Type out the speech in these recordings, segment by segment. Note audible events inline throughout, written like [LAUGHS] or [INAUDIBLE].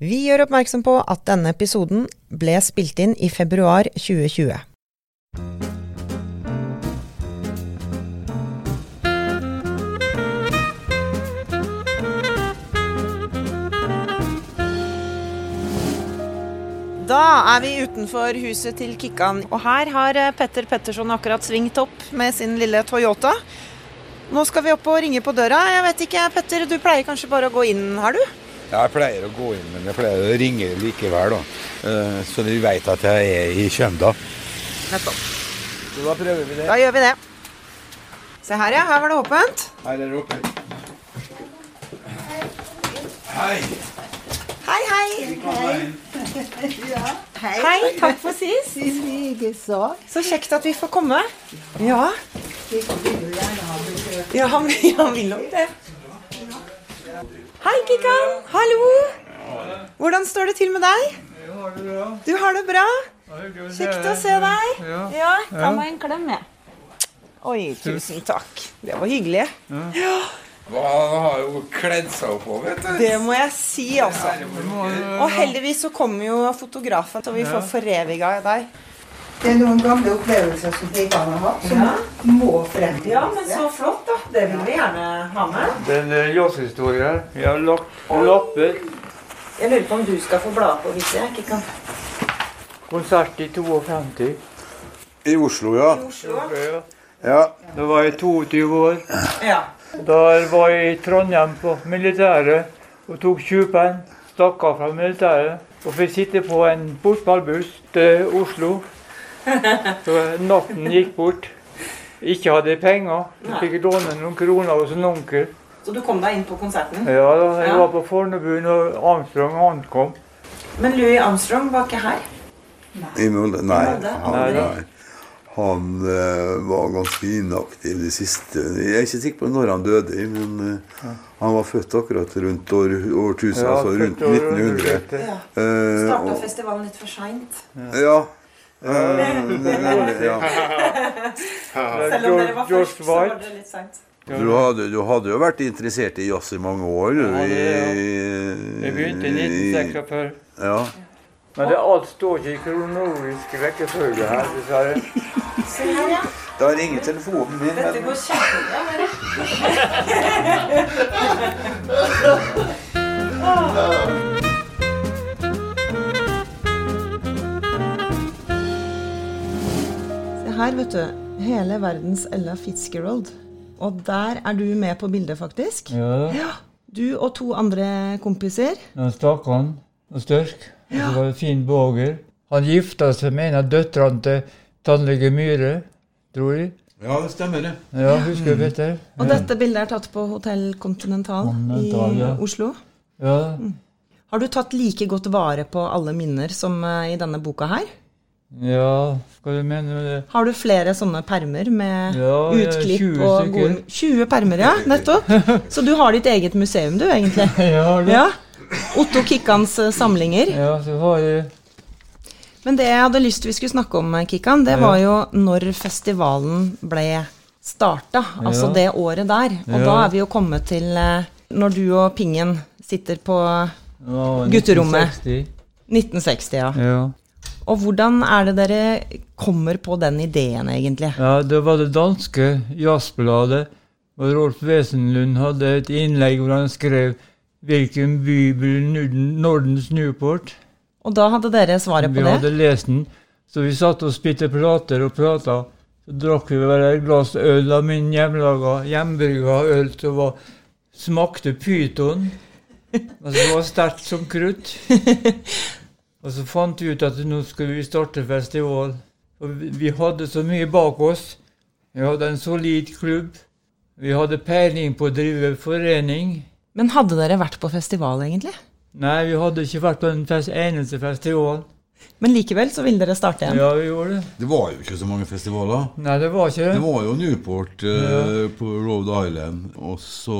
Vi gjør oppmerksom på at denne episoden ble spilt inn i februar 2020. Da er vi utenfor huset til Kikkan, og her har eh, Petter Petterson akkurat svingt opp med sin lille Toyota. Nå skal vi opp og ringe på døra. Jeg vet ikke, Petter, du pleier kanskje bare å gå inn her, du? Ja, jeg pleier å gå inn, men jeg pleier å ringe likevel, da. Eh, Så de vet at jeg er i Kjømda. Nettopp. Så da prøver vi det. Da gjør vi det. Se her, ja. Her var det åpent. Her er det åpent. Hei. Hei, hei. Hei, hei! Hei, takk for sist. Så kjekt at vi får komme. Ja. Ja, han, [LAUGHS] han vil nok det. Hei, Kikkan. Hallo. Hvordan står det til med deg? Du har det bra? Kjekt å se deg. Ja, ta meg en klem, jeg. Oi, tusen takk. Det var hyggelig. Han har jo kledd seg opp òg, vet du. Det må jeg si, altså. Og heldigvis så kommer jo fotografen, så vi får foreviga deg. Det er noen gamle opplevelser som Kikkan har hatt, som må frem til Ja, men så flott, da. Det vil vi gjerne ha med. Det er en jazz-historie. Jeg har lagt lapper. Jeg lurer på om du skal få bla på hvis jeg ikke kan. Konsert i 52. I Oslo, ja. Ja. Ja. Da var jeg 22 år. Ja. Da var jeg i Trondheim på militæret og tok tjupen. Stakk av fra militæret og fikk sitte på en fotballbuss til Oslo. [LAUGHS] Så natten gikk bort. Ikke hadde penger. Jeg fikk låne noen kroner hos en onkel. Så du kom deg inn på konserten? Ja, da, jeg Ja. var på Fornebu når Armstrong ankom. Men Louis Armstrong var ikke her? I Molde? Nei. Han, Nei. nei. han uh, var ganske inaktiv det siste Jeg er ikke sikker på når han døde, men eh, han var født akkurat rundt år, årtusen, Ja, altså rundt 1900. hundreåret. Ja. Eh, Starta festivalen litt for seint. Ja. Ja. [LAUGHS] Selv om dere var først, så var det litt seint. Du hadde, du hadde jo vært interessert i jazz i mange år. du, Ja, det ja. Jeg begynte i 1946. Ja. Men det alt står ikke i kronologisk rekkefølge her, dessverre. Da ringer telefonen min. Dette går kjempebra. dere. [LAUGHS] her, vet du. Hele verdens Ella Fitzgerald. Og der er du med på bildet, faktisk. Ja, Du og to andre kompiser. da stakk han og størk. Og så var det Finn Båger. Han gifta seg med en av døtrene til tannlege Myhre, tror jeg. Ja, det stemmer, det. Ja, husker du, Petter? Og dette bildet er tatt på Hotell Continental Continental, i ja. Oslo. Ja, Har du tatt like godt vare på alle minner som eh, i denne boka her? Ja hva du mener med det? Har du flere sånne permer med Ja, utklipp 20 og gode 20 permer, ja. Nettopp. [LAUGHS] Så du har ditt eget museum, du, egentlig. [LAUGHS] Ja, du? Ja. Otto Kikkans eh, samlinger. Ja, så har jeg Men det jeg hadde lyst vi skulle snakke om, eh, Kikkan, det Ja. var jo når festivalen ble starta. Altså Ja. det året der. Og Ja. da er vi jo kommet til eh, når du og Pingen sitter på ja, Gutterommet. 1960. 1960, ja. Og hvordan er det dere kommer på den ideen, egentlig? Ja, det var det danske jazzbladet. Og Rolf Wesenlund hadde et innlegg hvor han skrev 'Hvilken by blir Nordens Newport?' Og da hadde dere svaret Vi på det? hadde lest den, så vi satt og spilte plater og prata. Så drakk vi vel et glass øl av min hjemmelaga, hjemmebrygga øl som var, smakte pyton. [LAUGHS] Altså, det var sterkt som krutt. [LAUGHS] Og så fant vi ut at nå skulle vi starte festival. Og vi, hadde så mye bak oss. Vi hadde en solid klubb. Vi hadde peiling på å drive forening. Men hadde dere vært på festival, egentlig? Nei, vi hadde ikke vært på en fest, eneste festival. Men likevel så ville dere starte igjen? Ja, vi gjorde det. Det var jo ikke så mange festivaler. Nei, det var ikke Det det. var jo Newport eh, på Rhode Island, og så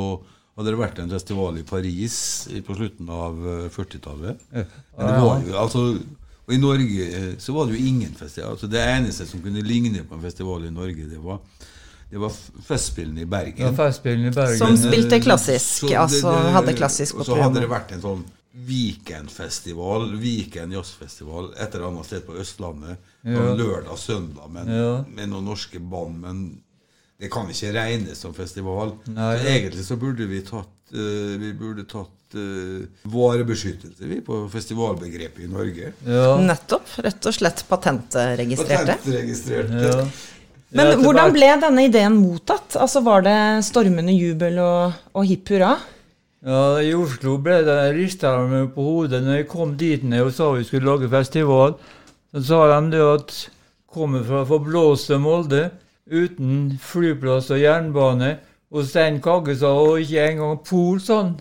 hadde det vært en festival i Paris på slutten av eh, 40-tallet. Men det var jo, altså, og i Norge eh, så var det jo ingen festival. Altså, det eneste som kunne ligne på en festival i Norge, det var, det var Festspillene i Ja, Bergen. I Bergen. Som spilte klassisk, Så altså det- hadde klassisk Og så hadde det vært en sånn Vikenfestival, Viken jazzfestival, et eller annet sted på Østlandet. Ja. Lørdag-søndag med, Ja. med noen norske band. Men det kan ikke regnes som festival. Nei, ja. egentlig så burde vi tatt uh, Vi burde tatt uh, varebeskyttelse vi på festivalbegrepet i Norge. Ja. Nettopp. Rett og slett patentregistrerte. Patentregistrerte. ja. Men Ja, hvordan ble denne ideen mottatt? Altså Var det stormende jubel og, og hipp hurra? Ja, I Oslo ble det rista meg på hodet når jeg kom dit ned og sa vi skulle lage festival. Så sa de det at kommer fra forblåste Molde, uten flyplass og jernbane. Og Stein Kagge sa og ikke engang Pol sånn.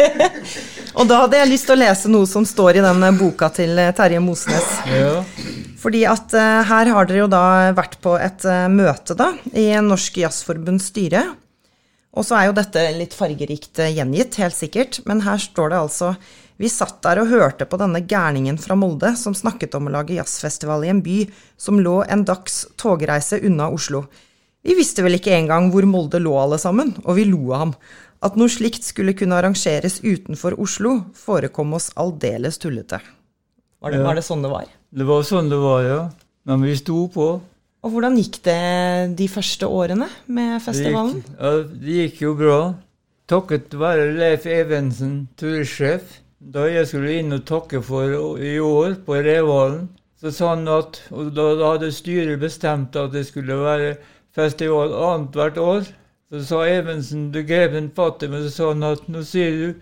[LAUGHS] Og da hadde jeg lyst til å lese noe som står i den boka til eh, Terje Mosnes. Ja. Fordi at uh, her har dere jo da vært på et uh, møte da, i Norsk Jazzforbunds styre. Og så er jo dette litt fargerikt uh, gjengitt, helt sikkert. Men her står det altså Vi satt der og hørte på denne gærningen fra Molde som snakket om å lage jazzfestival i en by som lå en dags togreise unna Oslo. Vi visste vel ikke engang hvor Molde lå alle sammen, og vi lo av ham. At noe slikt skulle kunne arrangeres utenfor Oslo, forekom oss aldeles tullete. Var det, var det sånn det var? Det var sånn det var, ja. Men vi sto på. Og hvordan gikk det de første årene med Det festivalen? gikk, ja, det gikk jo bra. Takket være Leif Evensen, turistsjef. Da jeg skulle inn og takke for i år på Revalen, så sa han at Og da, da hadde styret bestemt at det skulle være festival annethvert år. Så sa Evensen Du grep en fatt i meg så sa han at nå sier du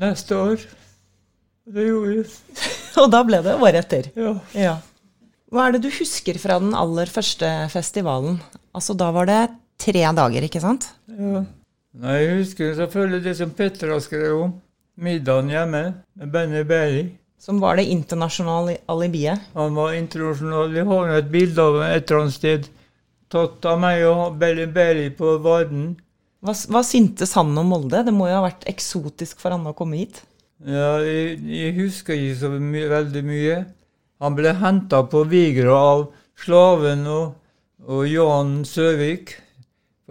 neste år. Og det gjorde jeg. [LAUGHS] Og da ble det året etter. Ja. Ja. Hva er det du husker fra den aller første festivalen? Altså, da var det tre dager, ikke sant? ja. Nei, jeg husker selvfølgelig det som Petter har skrevet om. Middagen hjemme med Benny Berry. Som var det internasjonale alibiet. Han var internasjonal. Vi har et bilde av ham et eller annet sted. Tatt av meg og Benny Berry på Varden. Hva, hva syntes han om Molde? Det må jo ha vært eksotisk for han å komme hit. Ja, jeg, jeg husker ikke så my veldig mye. Han ble henta på Vigra av slaven og, og Jan Søvik.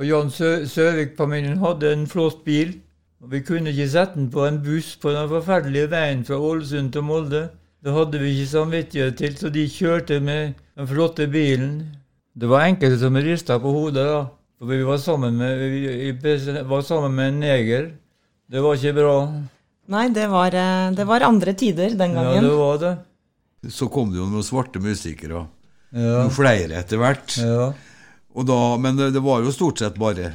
Og Jan Sø Søvik-familien hadde en flott bil. Og vi kunne ikke sette den på en buss på den forferdelige veien fra Ålesund til Molde. Det hadde vi ikke samvittighet til, så de kjørte med den flotte bilen. Det var enkelte som rista på hodet, da. For vi var sammen med, vi var sammen med en neger. Det var ikke bra. Nei, det var, eh, det var andre tider den gangen. Ja, det var det. Så kom det jo noen svarte musikere. Ja. Noen flere etter hvert. ja. Og da, men det, det var jo stort sett bare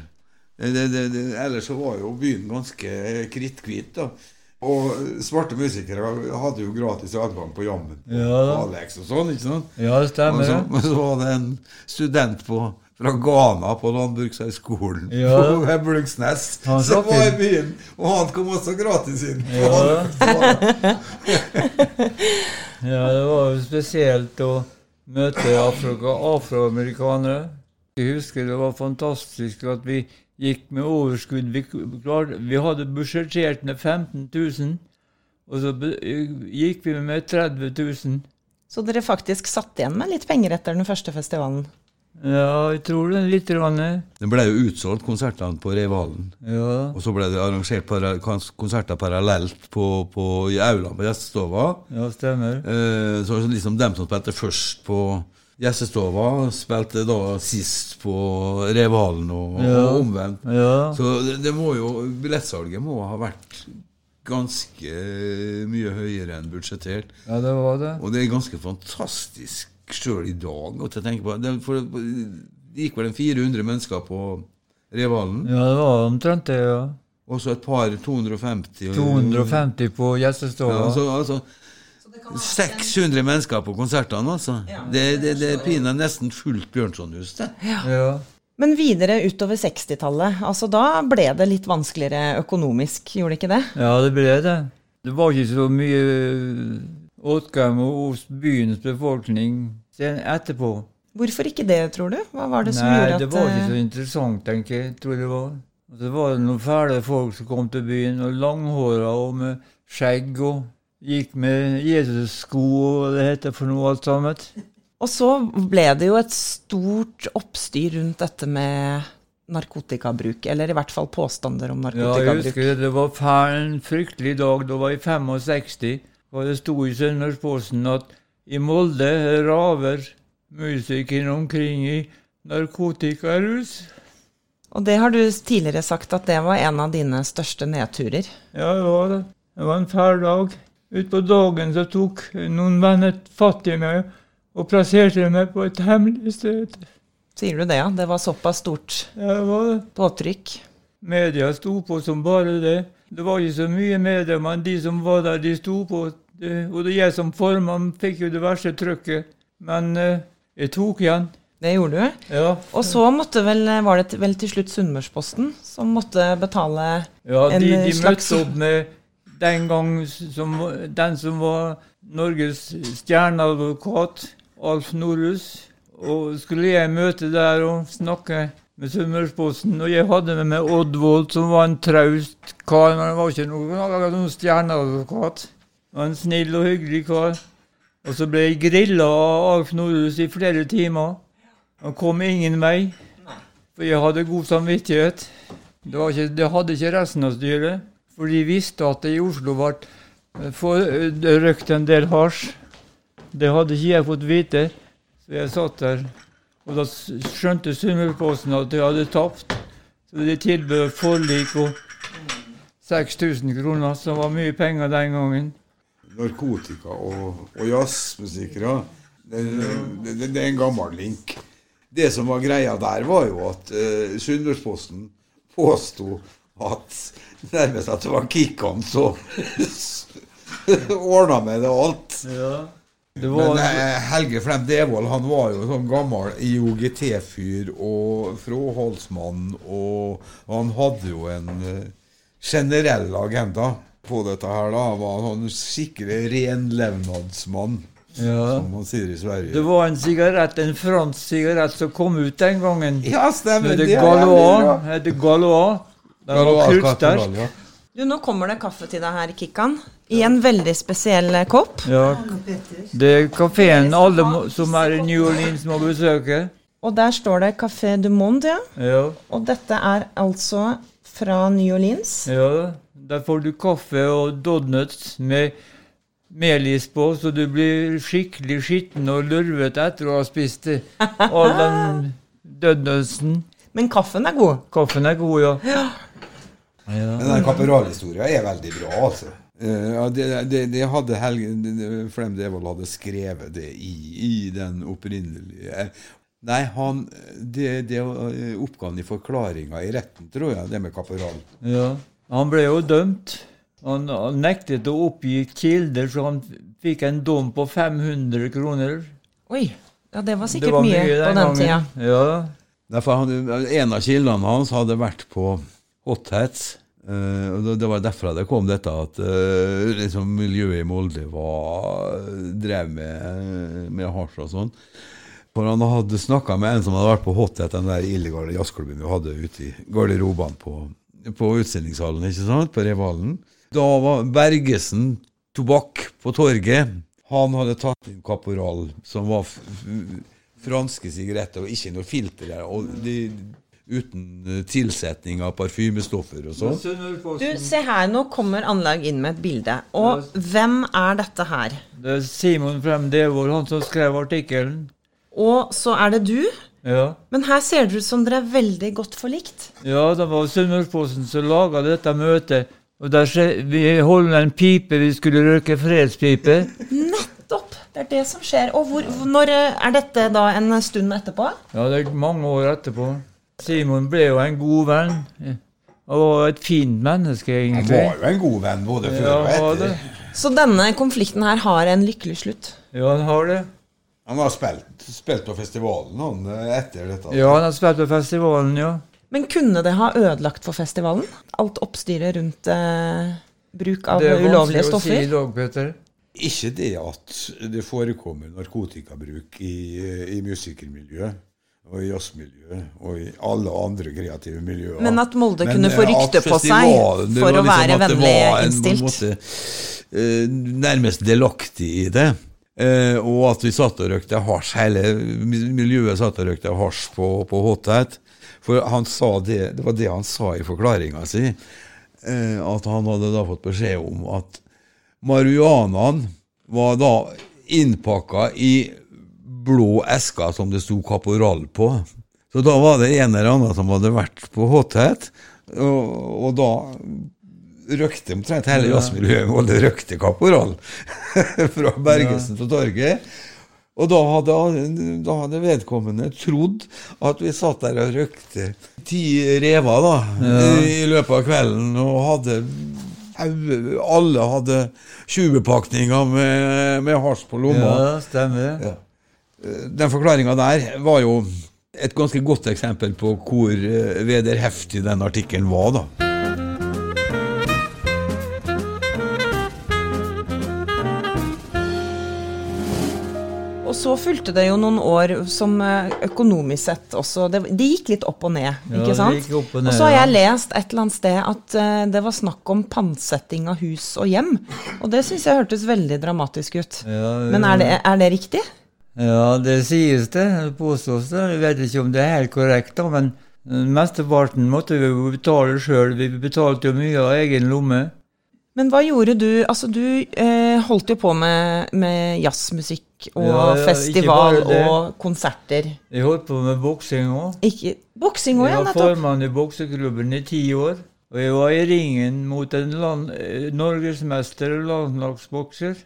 det, det, det, Ellers så var jo byen ganske kritthvit. Og svarte musikere hadde jo gratis adgang på jammen på, Ja Alex og sånn. ikke sant? ja, det stemmer. Men så, men så var det en student på, fra Ghana på Landbrukshøgskolen Ja. [LAUGHS] på Bruksnes som var i byen. Og han kom også gratis inn. Ja. [LAUGHS] [LAUGHS] Ja, det var jo spesielt å møte Afrika, afroamerikanere. Jeg husker det var fantastisk at vi gikk med overskudd. Vi, klarte, vi hadde budsjettert med 15 000, og så gikk vi med 30 000. Så dere faktisk satt igjen med litt penger etter den første festivalen. Ja, jeg tror det litt. Grann. Det ble jo utsolgt, konsertene på Revalen. Ja, Og så ble det arrangert para, konserter parallelt på, på, i aulaen på gjestestova. ja, stemmer. Eh, så liksom dem som spilte først på gjestestova, spilte da sist på Revalen og, Ja. og omvendt. Ja, Så det, det må jo, billettsalget må ha vært ganske mye høyere enn budsjettert. ja, det var det. Og det er ganske fantastisk sjøl i dag å tenke på. Det, for, det gikk vel en 400 mennesker på Revalen, Ja, det var omtrent det, ja. og så et par 250 250 på Ja, altså, altså 600 mennesker på konsertene, altså. Det, det, det er pinadø nesten fullt Bjørnsonhus, det. Ja. Men videre utover 60-tallet, altså da ble det litt vanskeligere økonomisk, gjorde det ikke det? Ja, det ble det. Det var ikke så mye åtgang hos byens befolkning etterpå. Hvorfor ikke det, tror du? Hva var det som Nei, gjorde at det var ikke så eh, interessant, tenker jeg. tror det var. Det var noen fæle folk som kom til byen, og langhåra og med skjegg, og gikk med Jesus-sko og det heter for noe alt sammen. Og så ble det jo et stort oppstyr rundt dette med narkotikabruk, eller i hvert fall påstander om narkotikabruk. Ja, jeg husker det. Det var en fryktelig dag. Da var i 65. Og det sto i Sunnmørsposten at i Molde raver musikken omkring i narkotikarus. Og det har du tidligere sagt at det var en av dine største nedturer. Ja, det var det. Det var en fæl dag. Utpå dagen så tok noen venner fatt i meg og plasserte meg på et hemmelig sted. Sier du det, ja? Det var såpass stort det var det. påtrykk. Media sto på som bare det. Det var ikke så mye media, men de som var der, de sto på. Det, og det jeg som formann fikk jo det verste trykket. Men eh, jeg tok igjen. Det gjorde du. Ja. Og så vel, var det vel til slutt Sunnmørsposten som måtte betale ja En, de, Ja, de slags- møtte opp med den gang som, den som var Norges stjerneadvokat, Alf Norhus. Og skulle jeg møte der og snakke med Sunnmørsposten, og jeg hadde med meg Oddvold, som var en traust kar, men han var ikke noen, noen stjerneadvokat. Han var en snill og hyggelig kar. Og så ble jeg grilla av Alf Norhus i flere timer. Han kom ingen vei, for jeg hadde god samvittighet. Det, ikke, det hadde ikke resten av styret, for de visste at det i Oslo ble eh, eh, røkt en del hasj. Det hadde ikke jeg fått vite, så jeg satt der. Og da skjønte Sunnmørsposten at jeg hadde tapt, så de tilbød forlik og 6000 kroner, som var mye penger den gangen. Narkotika og, og jazzmusikere, det, det, det, er en gammel link. Det som var greia der, var jo at uh, Sunnmørsposten påsto at nærmest at det var Kikkan som [LAUGHS] ordna med det alt. Det var, Men eh, Helge Flem Devold han var jo sånn gammel IOGT-fyr og fråholdsmann, og han hadde jo en eh, generell agenda på dette her. da. Han var en sånn skikkelig renlevnadsmann, ja. som man sier i Sverige. det var en sigarett, en fransk sigarett som kom ut den gangen. Ja, stemmer. Det det det, det. Det var Galois kruttsterk. Du, nå kommer det kaffe til deg her, Kikkan. I en veldig spesiell eh, kopp. Ja, det er kafeen alle må, som er i New Orleans må besøke. Og der står det Café du Monde, ja. Ja, Og dette er altså fra New Orleans. ja. Der får du kaffe og donuts med melis på, så du blir skikkelig skitten og lurvete etter å ha spist det. all den [LAUGHS] donutsen. Men kaffen er god. Kaffen er god, ja. Men den kaperalhistoria er veldig bra, altså. Uh, ja, det, det, det hadde Helge det- det- Flem Devold hadde skrevet det i, i den opprinnelige Nei, han Det, det eh, oppgaven i forklaringa i retten, tror jeg, det med kaperal. ja. Han ble jo dømt. Han, han nektet å oppgi kilder, så han fikk en dom på 500 kroner. Oi, ja det var Det sikkert var mye, på den tida. Ja. Derfor han, En av kildene hans hadde vært på Hot Hats. eh, det- var derfra det kom dette at uh, liksom miljøet i Molde var, drev med, med hasj og sånn. For han hadde snakka med en som hadde vært på Hot den der illegale jazzklubben vi hadde ute i garderobene på, på utstillingshallen, ikke sant, på Revalen. Da var Bergesen tobakk på torget. Han hadde tatt inn Kaporal, som var franske sigaretter og ikke noe filter der. Og de, uten tilsetning av parfymestoffer og sånn. Du, se her, nå kommer Anlag inn med et bilde. Og hvem er dette her? Det er Simon Frem Devold, han som skrev artikkelen. Og så er det du. Ja. Men her ser det ut som dere er veldig godt forlikt. ja, det var Sunnmørsposten som laga dette møtet. Og der skje- Vi holdt en pipe, vi skulle røyke fredspipe. [LAUGHS] Det er det som skjer. Og hvor, når eh, er dette da en stund etterpå? Ja, det er mange år etterpå. Simon ble jo en god venn. Var et fint menneske, egentlig. Han var jo en god venn både før Ja, og etter. Så denne konflikten her har en lykkelig slutt. Ja, han har det. Han har spilt, spilt på festivalen han eh, etter dette. Ja, han har spilt på festivalen, ja. Men kunne det ha ødelagt for festivalen? Alt oppstyret rundt eh, bruk av ulovlige stoffer? Det er vanskelig å si i dag, Peter. Ikke det at det forekommer narkotikabruk i, i musikermiljøet og i jazzmiljøet og i alle andre kreative miljøer. Men at Molde Men, kunne få eh, rykte på seg for å være at vennlig innstilt. måte, eh, nærmest delaktig i det. Eh, og at vi satt og røkte hasj, hele miljøet satt og røkte hasj på, på Hotet. For han sa det, det var det han sa i forklaringa si. Eh, at han hadde da fått beskjed om at marihuanaen var da innpakka i blå esker som det sto Kaporal på. Så da var det en eller annen som hadde vært på Hothet, og, og da røkte omtrent hele jazzmiljøet og det røkte Kaporal [LAUGHS] fra Bergesen på torget. Og da hadde, da hadde, vedkommende trodd at vi satt der og røkte ti rever da, ja. i løpet av kvelden, og hadde Alle hadde 20-pakninger med, med hasj på lomma. Ja, stemmer. Ja. Den forklaringa der var jo et ganske godt eksempel på hvor eh, vederheftig den artikkelen var, da. Så fulgte det jo noen år som eh, økonomisk sett også Det, det gikk litt opp og ned, ikke ja, sant? Og, ned, og så har jeg lest et eller annet sted at uh, det var snakk om pantsetting av hus og hjem. Og det syns jeg hørtes veldig dramatisk ut. Ja, Men er det, er det, riktig? Ja, det sies det. Det påstås det. Jeg vet ikke om det er helt korrekt, da, men mesteparten måtte vi jo betale sjøl. Vi betalte jo mye av egen lomme. Men hva gjorde du? Altså, du eh, holdt jo på med, med jazzmusikk og ja, ja, festival og konserter. Jeg holdt på med boksing òg. Boksing òg, ja. Jeg var formann i bokseklubben i ti år. Og jeg var i ringen mot en land, eh, norgesmester og landslagsbokser.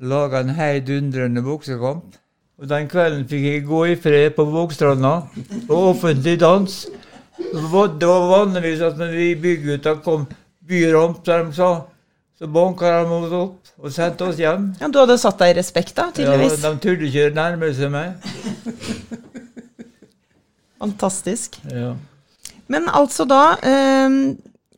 Laga en heidundrende boksekamp. Og den kvelden fikk jeg gå i fred på Vågstranda på offentlig dans. Det var vanligvis at når vi bygutta kom byramp, som de sa, så banka de oss opp og sendte oss hjem. Ja, Du hadde satt deg i respekt, da, tydeligvis? Ja, De turte ikke nærme seg meg. Fantastisk. Ja. Men altså da eh,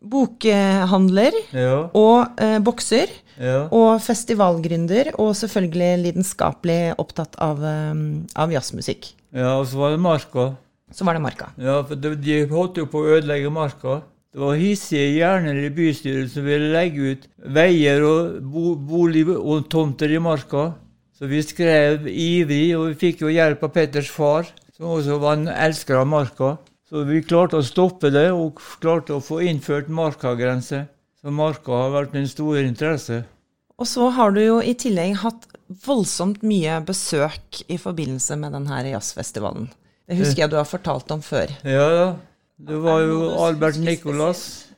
Bokhandler ja. og eh, bokser. Ja. Og festivalgründer, og selvfølgelig lidenskapelig opptatt av, um, av jazzmusikk. Ja, og så var det Marka. Så var det Marka. Ja, for de holdt jo på å ødelegge Marka. Det var hissige hjerner i bystyret som ville legge ut veier og bo bolig og tomter i marka. Så vi skrev ivrig, og vi fikk jo hjelp av Petters far, som også var en elsker av marka. Så vi klarte å stoppe det, og klarte å få innført markagrense. Så marka har vært en stor interesse. Og så har du jo i tillegg hatt voldsomt mye besøk i forbindelse med denne jazzfestivalen. Det husker jeg du har fortalt om før. Ja, ja. Det var jo Albert Nicolas,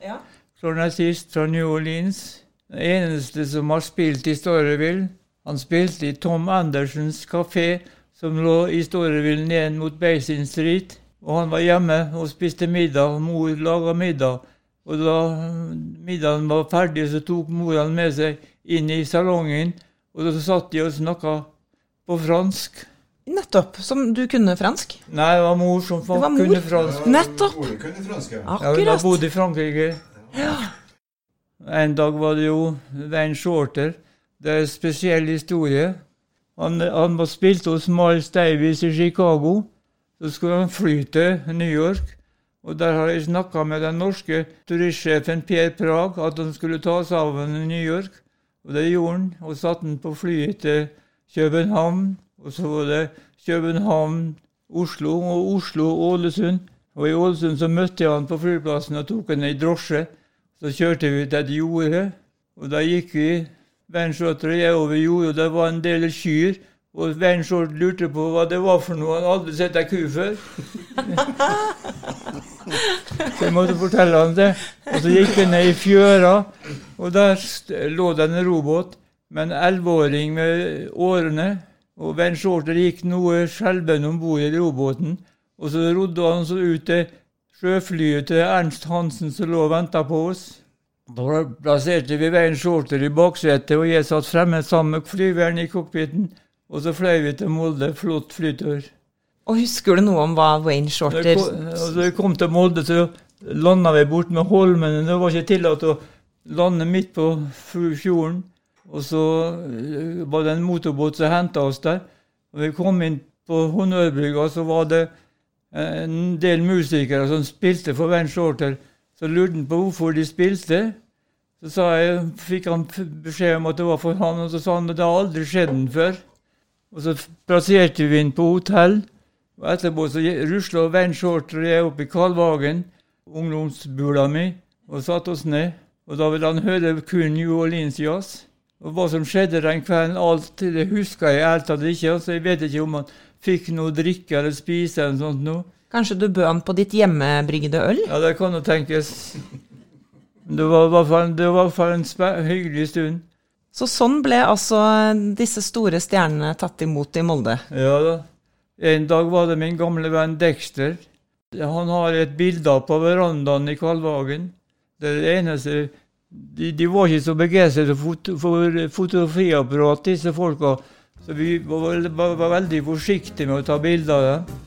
klarnettist fra New Orleans. Den eneste som har spilt i Storyville. Han spilte i Tom Andersens kafé, som lå i Storyville ned mot Basin Street. Og han var hjemme og spiste middag. Mor laga middag. Og da middagen var ferdig, så tok mor han med seg inn i salongen, og da satt de og snakka på fransk. Nettopp. Som du kunne fransk? Nei, det var mor som var mor. kunne fransk. Nettopp. kunne fransk, ja. Akkurat. Ja, hun bodde i Frankrike. Ja. En dag var det jo Wayne Shorter. Det er en spesiell historie. Han, han var spilt hos Miles Davies i Chicago. Så skulle han fly til New York. Og der har jeg snakka med den norske turistsjefen Per Prag at han skulle ta seg av ham i New York. Og det gjorde han. Og satte han på flyet til København. Og så var det København, Oslo og Oslo-Ålesund. Og i Ålesund så møtte jeg han på flyplassen og tok han i drosje. Så kjørte vi til et jorde, og da gikk vi, Venshorter og jeg, over jordet, og det var en del kyr. Og Venshort lurte på hva det var for noe. Han hadde aldri sett ei ku før. så jeg måtte fortelle han det. Og så gikk vi ned i fjøra, og der lå det en robåt med en elleveåring med årene. Og Ben Shorter gikk noe skjelven om bord i robåten, og så rodde han så ut til sjøflyet til Ernst Hansen som lå og venta på oss. Da plasserte vi Ben Shorter i baksetet, og jeg satt fremme sammen med flyveren i cockpiten. Og så fløy vi til Molde. Flott flytur. Og husker du noe om hva Wayne Shorter Da vi kom til Molde, så landa vi bort med Holmene. Det var ikke tillatt å lande midt på fjorden. Og så eh, var det en motorbåt som henta oss der. Og vi kom inn på Honnørbrygga, så var det en del musikere som spilte for Van Shorter. Så lurte han på hvorfor de spilte. Så jeg, fikk han beskjed om at det var for han, og så sa han at det har aldri skjedd den før. Og så plasserte vi inn på hotell Og etterpå så rusla Van Shorter og jeg opp i Kalvhagen, ungdomsbula mi, og satte oss ned. Og da ville han høre kun New Orleans jazz. Og hva som skjedde den kvelden, alt det husker jeg ærlig talt ikke. Så jeg vet ikke om han fikk noe å drikke eller spise eller sånt noe. Kanskje du bød han på ditt hjemmebrygde øl? Ja, det kan jo tenkes. Det var i hvert fall, det var i en hyggelig stund. Så sånn ble altså disse store stjernene tatt imot i Molde. Ja da. En dag var det min gamle venn Dexter. Han har et bilde på verandaen i Kalvhagen. Det er det eneste De, de var ikke så begeistret for, for fotografiapparat, disse folka. Så vi var, var, var veldig forsiktige med å ta bilder av dem.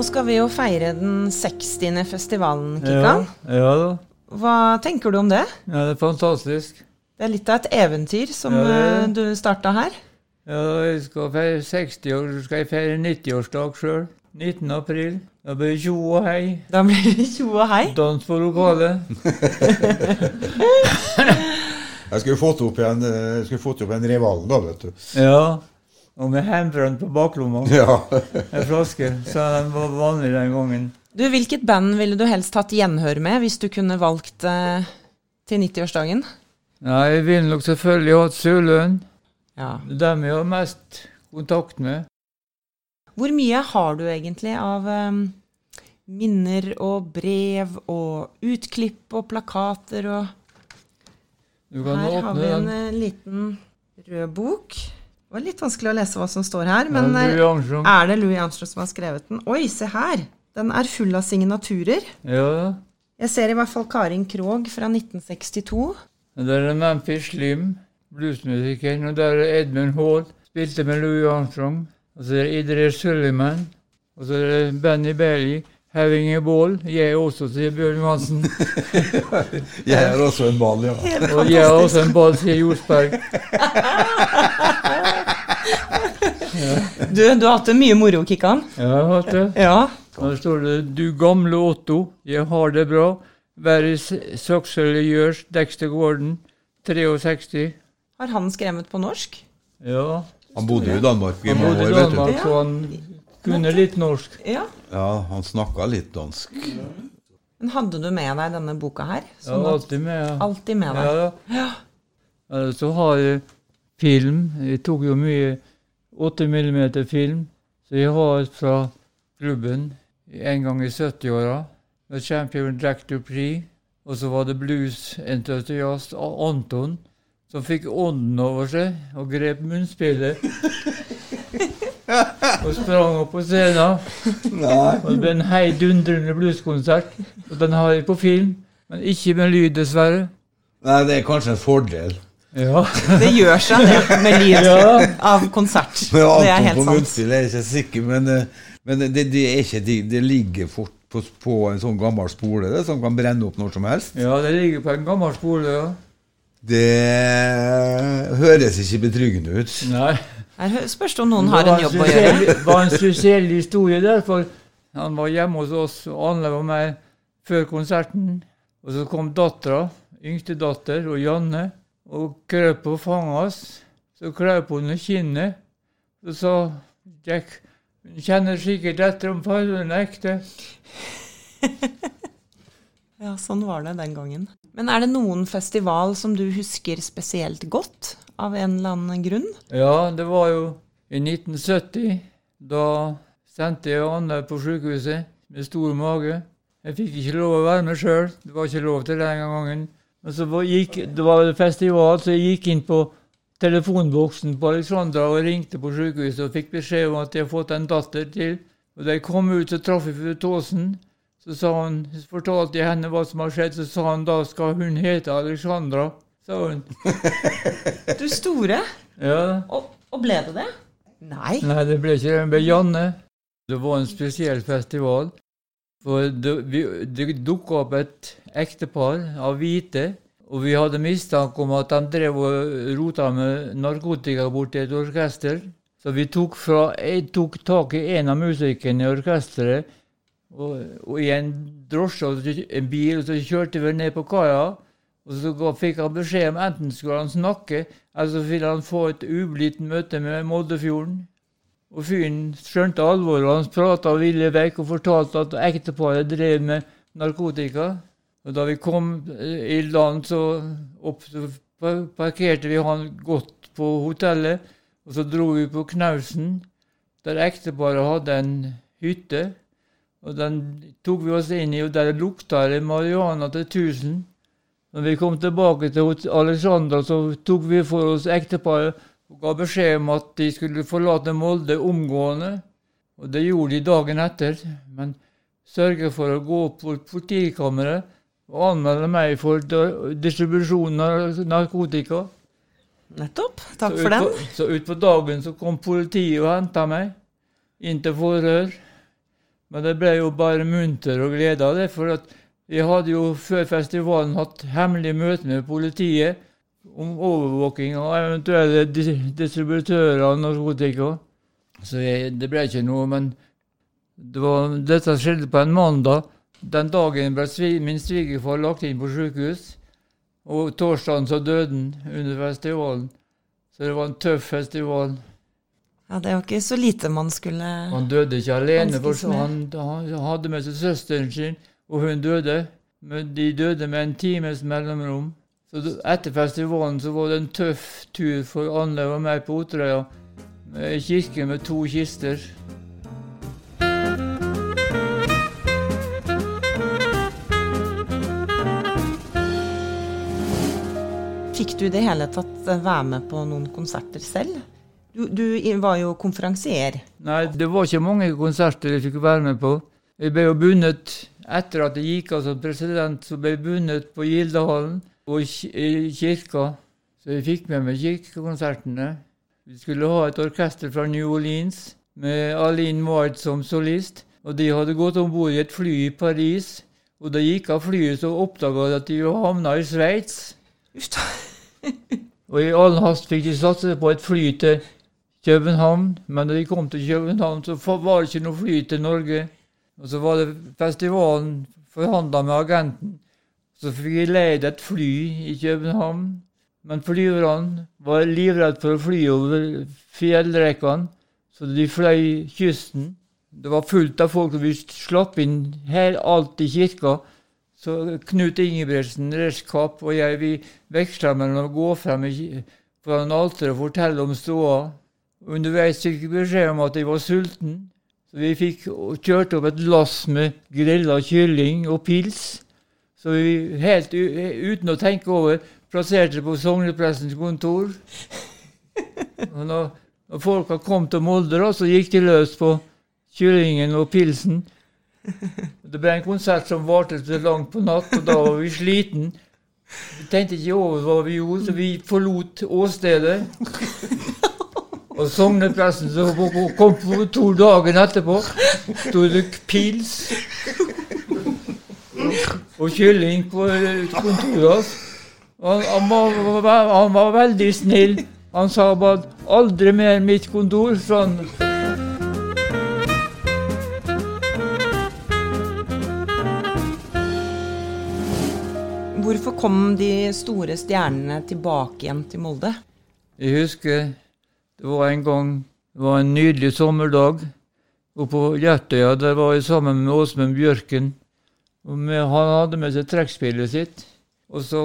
Nå skal vi jo feire den 60. festivalen, Kikkan. Ja, ja da. Hva tenker du om det? Ja, det er fantastisk. Det er litt av et eventyr som Ja, eh, du starta her. Ja, jeg skal feire 60 år, så skal jeg feire 90-årsdag sjøl. 19. april. Da blir det tjo og hei. Da blir det tjo og hei. Dans på lokalet. [LAUGHS] Jeg skulle fått opp igjen, eh, jeg skulle fått opp en Revalen, da, vet du. Ja. Og med hjemmebrent på baklomma. Ja. [LAUGHS] En flaske. Så den var vanlig den gangen. Du, Hvilket band ville du helst hatt gjenhør med hvis du kunne valgt eh, til 90-årsdagen? Nei, jeg ville nok selvfølgelig hatt Sørløen. Ja. Dem jeg har mest kontakt med. Hvor mye har du egentlig av um, minner og brev og utklipp og plakater og Her har vi en den. eh, liten rød bok. Det var litt vanskelig å lese hva som står her, Men, det er, Louis er det Louis Armstrong som har skrevet den? Oi, se her! Den er full av signaturer. Ja. Jeg ser i hvert fall Karin Krogh fra 1962. Det er Memphis Slim, bluesmusikeren. Og der er Edmund Hall, spilte med Louis Armstrong. Og så er det Idris Sulliman. Og så er det Benny Bailey, 'Having a Ball'. Jeg også, sier Bjørn Johansen. [LAUGHS] Jeg er også en ball, ja. Og jeg er også en ball, sier Josberg. [LAUGHS] Du, du har hatt det mye moro, Kikkan. Ja, jeg har hatt det. Ja. Da Der står det 'Du gamle Otto, jeg har det bra'. Være successfully yours, Dexter Gordon, 63. Har han skrevet på norsk? Ja. Han bodde jo i Danmark i Han mange bodde i år, vet du. Danmark, så han kunne litt norsk. Ja. Ja, han snakka litt dansk. Men hadde du med deg denne boka her? Ja, Sånn at, alltid med. Ja. alltid med deg? Ja, ja. Så har jeg film. Jeg tok jo mye 8 mm film. Så jeg har fra klubben en gang i 70-åra. med Champion Jack Dupree. Og så var det bluesentusiast Anton som fikk ånden over seg og grep munnspillet. [LAUGHS] og sprang opp på scenen. Og det ble en heidundrende blueskonsert. Og den har jeg på film, men ikke med lyd, dessverre. Nei, det er kanskje en fordel. Ja. Det gjør seg det med lyd Ja. av konsert. Men Det er helt på sant. munnspill er jeg ikke sikker, men, eh, men det, det, er ikke, det, det ligger fort på, på en sånn gammel spole det, som kan brenne opp når som helst. ja, det ligger på en gammel spole, ja. Det høres ikke betryggende ut. Nei. Her spørs det om noen har en jobb å gjøre. Det var en spesiell historie der, for han var hjemme hos oss, og Anne var meg før konserten. Og så kom dattera, yngste datter, og Janne, og krøp på fanget hans. Så krøp hun i kinnet. Så sa Jack hun kjenner sikkert etter om faren er ekte. [LAUGHS] Ja, sånn var det den gangen. Men er det noen festival som du husker spesielt godt, av en eller annen grunn? Ja, det var jo i 1970. Da sendte jeg Anne på sykehuset med stor mage. Jeg fikk ikke lov å være med sjøl. Det var ikke lov til den gangen. Men så gikk, det var festival, så jeg gikk inn på telefonboksen på Alexandra og ringte på sykehuset og fikk beskjed om at jeg hadde fått en datter til. Og da jeg kom ut, så traff jeg fru Taasen. Så sa han, så fortalte jeg henne hva som har skjedd, så sa hun da skal hun hete Alexandra. Sa hun. [LAUGHS] Du store. Ja. Og, og ble det det? Nei. Nei, det ble ikke det. Det ble Janne. Det var en spesiell festival. For det, vi, det dukka opp et ektepar av hvite, og vi hadde mistanke om at de drev og rota med narkotika borti et orkester. Så vi tok, fra, jeg tok tak i en av musikerne i orkesteret, og, og i en drosje, en bil, og så kjørte vi ned på kaia. Og så fikk han beskjed om enten skulle han snakke, eller så ville han få et ublidt møte med Moldefjorden. Og fyren skjønte alvoret, og han prata ville vekk og fortalte at ekteparet drev med narkotika. Og da vi kom eh, i land, så, opp, så parkerte vi han godt på hotellet, og så dro vi på Knausen, der ekteparet hadde en hytte. Og den tok vi oss inn i, og der lukta det marihuana til 1000. Når vi kom tilbake til Alexandra, så tok vi for oss ekteparet og ga beskjed om at de skulle forlate Molde omgående. Og det gjorde de dagen etter, men sørget for å gå på politikammeret og anmelde meg for distribusjon av narkotika. Nettopp. Takk for den. Så utpå dagen så kom politiet og henta meg inn til forhør. Men det ble jo bare munter og glede av det, for vi hadde jo før festivalen hatt hemmelig møte med politiet om overvåking av eventuelle distributører av narkotika. Så jeg, det ble ikke noe, men det var, dette skjedde på en mandag. Den dagen ble min svigerfar lagt inn på sykehus. Og torsdagen så døde han under festivalen. Så det var en tøff festival. Ja, det er jo ikke så lite man skulle Han døde ikke alene, for han, han hadde med seg søsteren sin, og hun døde. Men de døde med en times mellomrom. Så etter festivalen så var det en tøff tur for Anne og meg på Otrøya. Med kirken kirke med to kister. Fikk du i det hele tatt være med på noen konserter selv? Du, du var jo konferansier. Nei, det var ikke mange konserter jeg fikk være med på. Jeg ble jo bundet etter at jeg gikk av som president, så ble jeg bundet på Gildehallen og i kirka. Så jeg fikk med meg kirkekonsertene. Vi skulle ha et orkester fra New Orleans med Aline Ward som solist. Og de hadde gått om bord i et fly i Paris. Og da gikk av flyet, så oppdaga de at de havna i Sveits. Og i all hast fikk de satse på et fly til København, men da de kom til København, så var det ikke noe fly til Norge. Og så var det festivalen forhandla med agenten. Så fikk jeg leid et fly i København. Men flyverne var livredde for å fly over fjellrekkene, så de fløy kysten. Det var fullt av folk, og vi slapp inn her alt i kirka. Så Knut Ingebrigtsen, Reskap og jeg vi veksla mellom å gå frem foran alteret og fortelle om ståa. Underveis fikk vi beskjed om at jeg var sulten. Så vi fikk kjørt opp et lass med grilla kylling og pils. Så vi helt uten å tenke over plasserte det på sogneprestens kontor. [LAUGHS] Og når, når folka kom til Molde, da, så gikk de løs på kyllingen og pilsen. Det ble en konsert som varte til langt på natt, og da var vi sliten. Vi tenkte ikke over hva vi gjorde, så vi forlot åstedet. [LAUGHS] Og sognepresten som kom på to dagen etterpå, sto det pils og kylling på kontoret hans. Han, han, var, han var veldig snill. Han sa bare 'aldri mer mitt kontor'. Sånn. Hvorfor kom de store stjernene tilbake igjen til Molde? Jeg husker det var en gang Det var en nydelig sommerdag. Og på Hjertøya der var jeg sammen med Åsmund Bjørken. Med, han hadde med seg trekkspillet sitt. Og så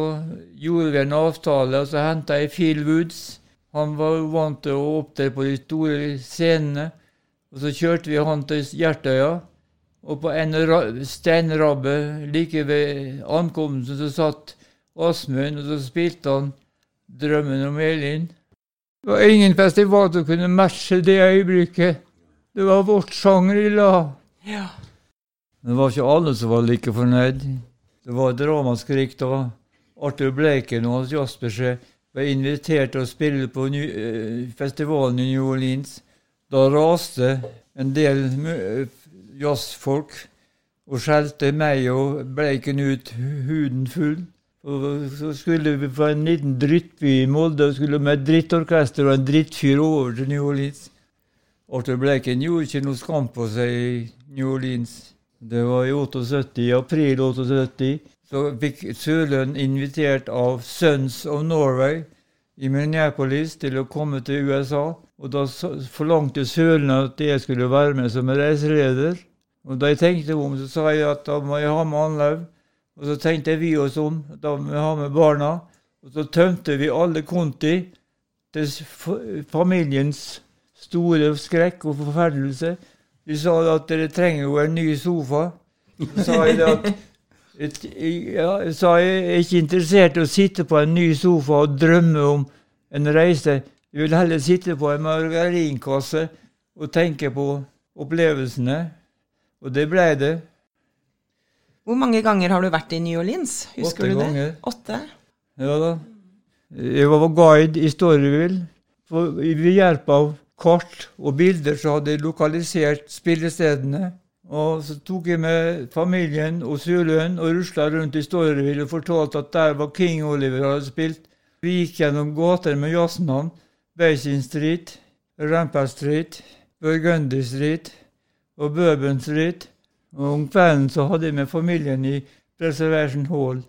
gjorde vi en avtale, og så henta jeg Phil Woods. Han var vant til å opptre på de store scenene. Og så kjørte vi han til Hjertøya. Og på en ra steinrabbe like ved ankomsten så satt Asmund, og så spilte han 'Drømmen om Elin'. Det var ingen festival som kunne matche det øyeblikket. Det var vårt sjanger i la. Ja. Det var ikke alle som var like fornøyd. Det var et ramaskrik da Arthur Bleiken og hans jazzbeskjed ble invitert til å spille på eh, festivalen i New Orleans. Da raste en del jazzfolk og skjelte meg og Bleiken ut huden full. Og så skulle vi fra en liten drittby i Molde og skulle med et drittorkester og en drittfyr over til New Orleans. Arthur Bleken gjorde ikke noe skam på seg i New Orleans. Det var i 78, i april 78. Så fikk Sørlund invitert av Sons of Norway i Minneapolis til å komme til USA. Og da forlangte Sørlund at jeg skulle være med som reiseleder. Og da jeg tenkte om, så sa jeg at da må jeg ha med Anlaug. Og så tenkte vi oss om, da vi ha med barna. Og så tømte vi alle konti til familiens store skrekk og forferdelse. De sa at dere trenger jo en ny sofa. Så sa jeg at ja, sa jeg er ikke interessert i å sitte på en ny sofa og drømme om en reise. Jeg vil heller sitte på en margarinkasse og tenke på opplevelsene. Og det ble det. Hvor mange ganger har du vært i New Orleans? Husker Åtte du det? ganger. Åtte? Ja da. Jeg var guide i Storyville. Ved hjelp av kart og bilder så hadde jeg lokalisert spillestedene. Og så tok jeg med familien og Sørløen og rusla rundt i Storyville og fortalte at der var King Oliver hadde spilt. Vi gikk gjennom gater med jazznavn. Basin Street, Rampart Street, Burgundy Street og Bourbon Street. Og om kvelden så hadde jeg med familien i Preservation Hall.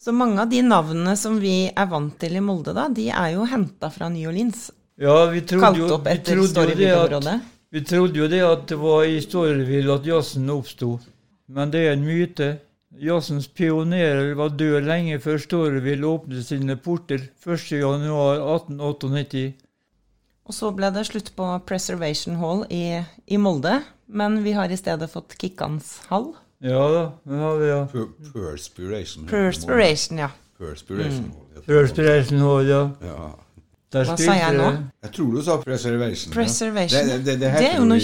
Så mange av de navnene som vi er vant til i Molde, da, de er jo henta fra New Orleans. Ja, vi trodde jo, vi trodde jo det at Vi trodde jo det at det var i Storyville at jazzen oppsto, men det er en myte. Jazzens pionerer var død lenge før Storyville åpnet sine porter 1.1.1898. Og så ble det slutt på Preservation Hall i, i Molde, men vi har i stedet fått Kikkans hall. Ja da, den har vi ja. Per- Perspiration. Perspiration, ja. Perspiration. Perspiration Hall, ja. Ja. Der Hva sa jeg nå? Jeg tror du sa preservation. ja. Preservation. Det, det, det, Det er jo noe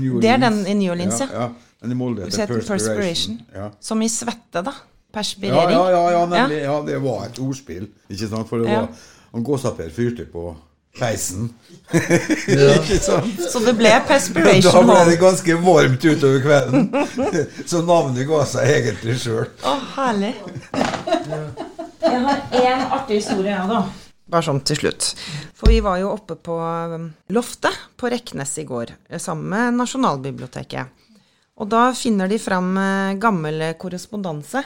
New det er den i New Orleans, ja. ja. ja. Men i Molde Du heter perspiration. perspiration. Ja. Som i svette, da. Perspirering. ja, ja, ja, nemlig. Ja, det var et ordspill. Ikke sant? For det Ja. var Han Gåsaper fyrte på peisen. [LAUGHS] ikke sant? Så det ble perspiration. Da ble det ganske varmt utover kvelden. [LAUGHS] Så navnet ga seg egentlig sjøl. Å, herlig. Jeg har én artig historie, jeg, da. Bare sånn til slutt. For vi var jo oppe på um, loftet på Reknes i går, eh, sammen med Nasjonalbiblioteket. Og da finner de fram eh, gammel korrespondanse.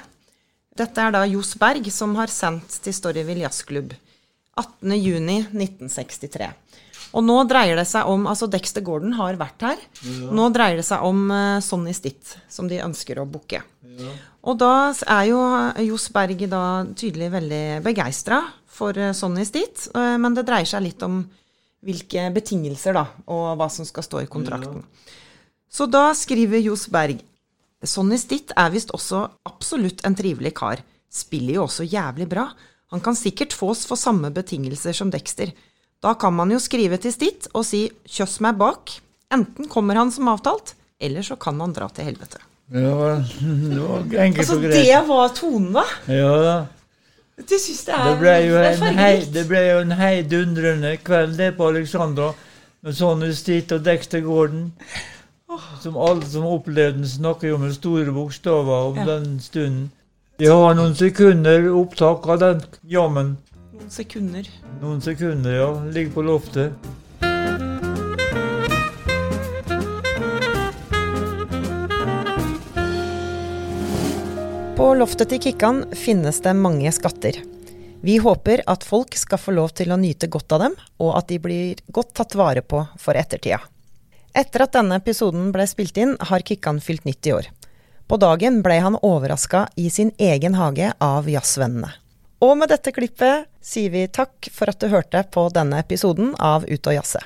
Dette er da Johs Berg som har sendt til Storyville Jazzklubb. 18.6.1963. Og nå dreier det seg om Altså, Dexter Gordon har vært her. Nå dreier det seg om uh, Sonny Stitt, som de ønsker å booke. Og da er jo Johs Berg da tydelig veldig begeistra for uh, Sonny Stitt, uh, men det dreier seg litt om hvilke betingelser, da, og hva som skal stå i kontrakten. Så da skriver Johs Berg Sonny Stitt er visst også absolutt en trivelig kar. Spiller jo også jævlig bra. Han kan sikkert fås for samme betingelser som Dexter. Da kan man jo skrive til Stitt og si 'kjøss meg bak'. Enten kommer han som avtalt, eller så kan han dra til helvete. Ja, det var enkelt Altså, og greit. det var tonen, da! Ja da. Du syns det er Det ble jo det er en, hei, det ble jo en heidundrende kveld det på Alexandra, med sånne Stitt og Dexter Gordon. Som alle som opplevde den, snakker jo med store bokstaver om Ja. den stunden. Vi har noen sekunder opptak av den jammen. Noen sekunder. Noen sekunder, ja. Ligger på loftet. På loftet til Kikkan finnes det mange skatter. Vi håper at folk skal få lov til å nyte godt av dem, og at de blir godt tatt vare på for ettertida. Etter at denne episoden ble spilt inn, har Kikkan fylt 90 år. På dagen ble han overraska i sin egen hage av jazzvennene. Og med dette klippet sier vi takk for at du hørte på denne episoden av Ut og jazze.